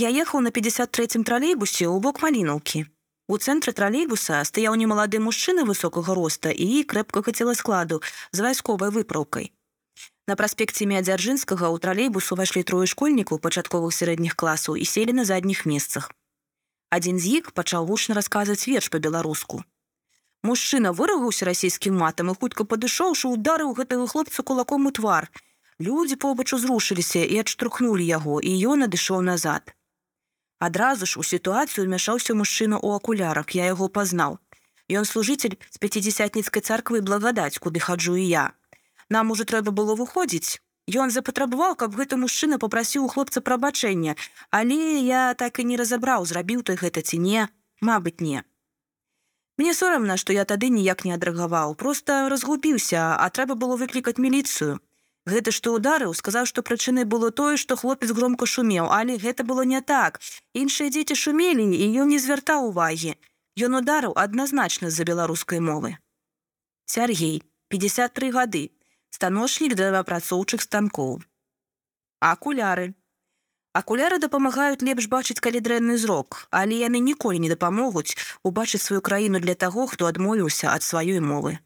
Я ехаў на 53 тралейбусе ў бок малінаўкі. У цэнтры тралейбуса стаяў немалады мужчына высокага роста і крэпкага целаскладу з вайсковай выпраўкай. На праспекце Мядзяржынскага ў тралейбус увайшлі трое школьнікаў пачатковых сярэдніх класаў і селі на задніх месцах. Адзін з іх пачаў гучна расказваць верш па-беларуску. Мужчына вырагаўся расійскім матам і хутка падышоўшы ударыў гэтага хлопца кулаком у твар. Людзі побач узрушыліся і адштурхнулі яго, і ён надышоў назад. Адразу ж у сітуацыю мяшаўся мужчына ў акулярах, я яго пазнаў. Ён служыцель з пяцідзясятніцкай царквы благадаць, куды хаджу і я. Нам ужо трэба было выходзіць. Ён запатрабаваў, каб гэты мужчына попрасіў у хлопца прабачэння, але я так і не разабраў, зрабіў той гэта ці не, Мабыць, не. Мне сорамна, што я тады ніяк не адрагаваў, просто разгубіўся, а трэба было выклікаць міліцыю. Гэты, што ударыў, сказаў, што прычынай было тое, што хлопец громко шумеў, але гэта было не так. Іншыя дзеці шумелі і ён не звяртаў увагі. Ён ударыў адназначна з-за беларускай мовы. Сергей, 53 гады, станочлік дрэваапрацоўчых станкоў. Акуляры. Акуляры дапамагаюць лепш бачыць калі дрэнны зрок, але яны ніколі не дапамогуць убачыць сваю краіну для таго, хто адмовіўся ад сваёй мовы.